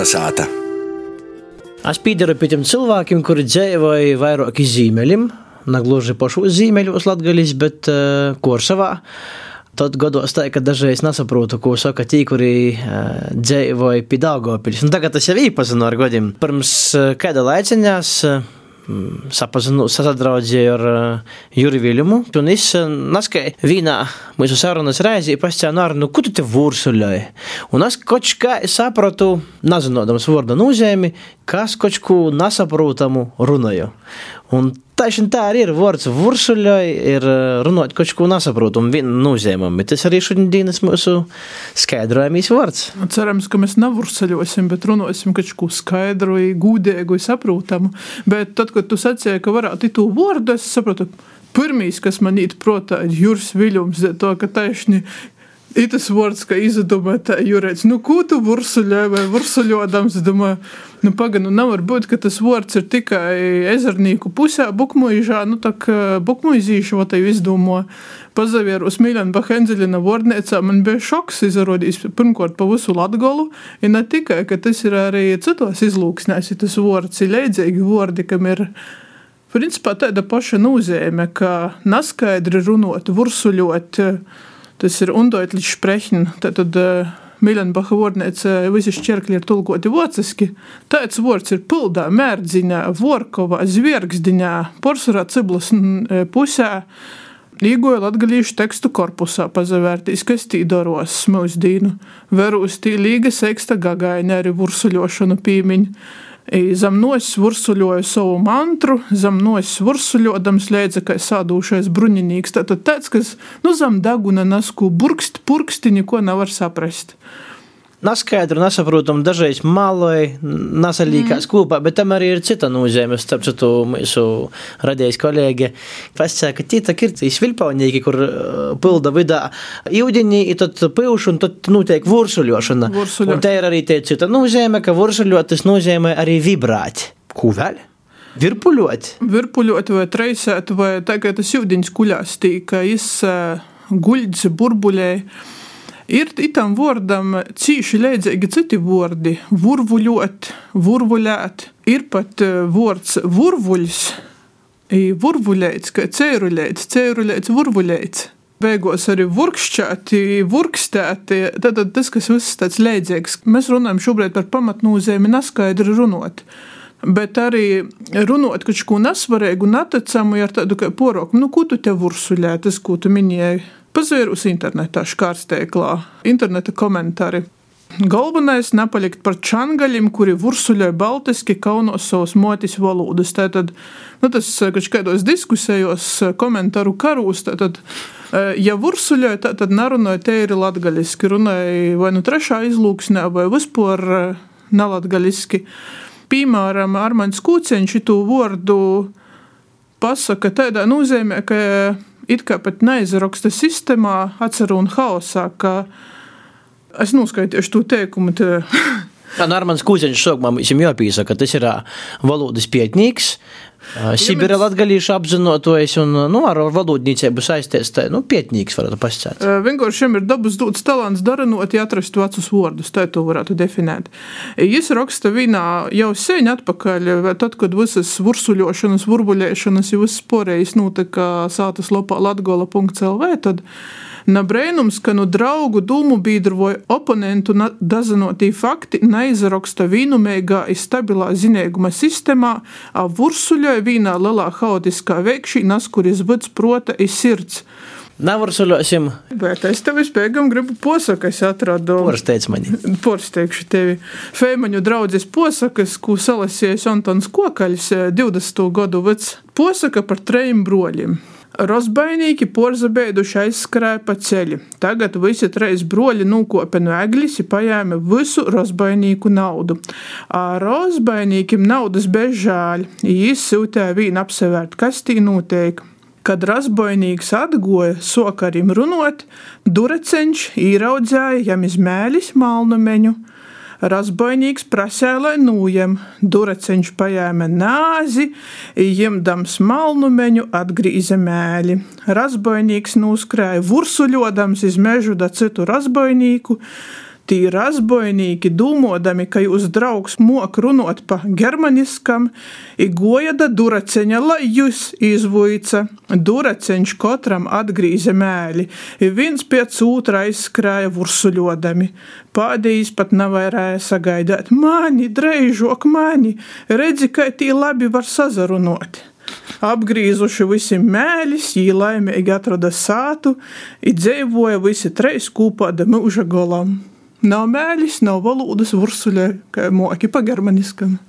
Kalnasāta. Es piedaru pie tiem cilvēkiem, kuri dzīvoja vairāk zīmeļiem, negluži pašu zīmeļos latgaļus, bet uh, Korsavā. Tad gados tā, ka dažreiz nesaprotu, ko saka tie, kuri uh, dzīvoja pie Dāngopils. Nu, tagad es jau īpazinu ar godiem. Pirms uh, kāda laiciņās. Uh, sapazinu, sadraudzēju ar uh, Juri Viljumu. Un es uh, naskai vienā mūsu sarunas reizē pastāju ar, nu, ko tu te vursuļoji? Un es kaut kā sapratu, nezinodams vārdu nozīmi, kas kaut ko nesaprotamu runāju. Un Taisn tā arī ir vārds vursuļai, ir runāt kaut ko nesaprotamu, vienu nozīmēm. Tas arī šodienas mūsu skaidrojamīs vārds. Cerams, ka mēs nevursaļosim, bet runāsim kaut ko skaidru, gudēgu, saprotamu. Bet tad, kad tu sacīji, ka varētu itu vārdu, es saprotu, pirmīs, kas man īt protā, ir Juris Viļums, to, ka taisni Ir tas vārds, ka izdomāta jūrēts, nu, ko tu bursuļoji vai bursuļodams, domāju, nu, pagaidi, nu, nevar būt, ka tas vārds ir tikai ezernīku pusē, bukmuižā, nu, tā kā bukmuizīšu, va tai izdomā. Pazavieru uz Miljana Bahenzeļina vārdniecā, man bija šoks izrādījis, pirmkārt, pa visu Latgolu, ja ne tikai, ka tas ir arī citos izlūksnēs, ja tas vārds ir leidzīgi vārdi, kam ir. Principā tāda paša nozīme, ka neskaidri runot, vursuļot, uh, Tas ir undeutlich sprechen. Tad uh, Miļanbacha vārnīca visi šķērkļi ir tulkoti vāciski. Tāds vārds ir pildā, mērdziņā, vorkovā, zviergsdiņā, porcelāna ciblas pusē. Īgoja latgalīšu tekstu korpusā pazavērtīs, kas tī daros mūsdīnu. Verūs tī līga seksta gagaini arī vursuļošanu pīmiņu. Zem nosis vursuļoja savu mantru, zem nosis vursuļodams leidza, kā sādūšais bruņinīgs. Tātad tāds, kas, nu, zem deguna nasku burkst, purksti, neko nevar saprast neskaidru, nesaprotamu, dažreiz malai, nesalīkās mm. kopā, bet tam arī ir cita nozīme. Starp citu, mūsu radījis kolēģi pasaka, ka tie ir svilpaunīgi, kur uh, pilda vidā ūdeņi, tad pilšu, un tad notiek vursuļošana. Vursuļo. Un te ir arī tie cita nozīme, ka vursuļot tas nozīmē arī vibrāt. Ko vēl? Virpuļot. Virpuļot vai treisēt, vai tagad tas ūdeņš kuļās tīka, es uh, guļdzi burbuļēji. Ir itam vārdam cīši leidzīgi citi vārdi - vurvuļot, vurvuļēt. Ir pat eh, vārds vurvuļs, vurvuļēts, kā cēruļēts, cēruļēts, vurvuļēts. Beigās arī vurkšķēti, vurkstēti. Tad, tad tas, kas viss tāds leidzīgs, mēs runājam šobrīd par pamatnūzēmi, neskaidri runot. Bet arī runāt kaut ko nesvarīgu, neticamu ar tādu kā poroku, nu, ko tu te vursuļē, tas, ko tu minēji Pazvērus internetā, škārsteiklā, interneta komentāri. Galvenais - nepalikt par čangaļiem, kuri vursuļoja baltiski kaunos savus motis valodas. Tātad, nu, tas kādos diskusējos, komentāru karūs, tātad, e, ja vursuļoja, tad nerunāja teiri latgaļiski, runāja vai nu trešā izlūksnē, vai vispār e, nelatgaļiski. Piemēram, Armāns Kūceņš šo vārdu pasaka tādā nozīmē, ka it kā pat neizraksta sistēmā, atceru un haosā, ka es noskaitīšu to teikumu. Te, Tā Normāns Kūziņš sākumā mums jāpīsaka, ka tas ir valodas pietnīgs, Sibira latgalīšu apzinotojas un nu, ar valodniecību saisties, tā, nu, pietnīgs varētu pascēt. Vienkārši šiem ir dabas dots talants daranot, ja atrast vecus vārdus, tā to varētu definēt. Jis raksta vienā jau sen atpakaļ, tad, kad visas vursuļošanas, vurbuļēšanas jau visas porējas notika sātas lopā latgola.lv, tad Na brēnums, ka nu draugu dūmu vai oponentu dazinotī fakti neizraksta vīnumīgā i stabilā zinēguma sistēmā, a vursuļoja vīnā lielā haotiskā veikšīnas, kuris vats prota i sirds. Nevarsuļosim. Bet es tev vispēkam gribu posakas atradu. Porsteidz mani. Porsteigšu tevi. Feimaņu draudzes posakas, ko salasījis Antons Kokaļs 20. gadu vecs. Posaka par trejiem broļiem. Rozbainīgi porzabēduši aizskrēja pa ceļu. Tagad visi treis broļi nūkopa no eglis un pajēma visu rozbainīku naudu. A rozbainīkim naudas bez žāļ, jīs sūtēja vīnu apsevērt, kas tī noteikti. Kad razboinīgs atgoja sokarim runot, dureceņš īraudzēja jam izmēlis malnumeņu, Razboinīgs prasēja, lai nūjem, duraceņš pajēma nāzi, jimdams malnumeņu atgrīza mēli. Razboinīgs nūskrēja vursuļodams iz mežu da citu razboinīku, Tī razbojnīki dūmodami, ka jūs draugs mok runot pa germaniskam, i goja da duraceņa, lai jūs izvuica. Duraceņš katram atgrīze mēli, i viens pēc otra aizskrēja vursuļodami. Pādījis pat nevarēja sagaidāt mani, dreižok mani, redzi, ka tī labi var sazarunot. Apgrīzuši visi mēlis, jī laimīgi atrada sātu, i dzīvoja visi treis kūpā da mūža golam. Nav mēlis, nav valodas vursuļai, kā moki pa germaniskam.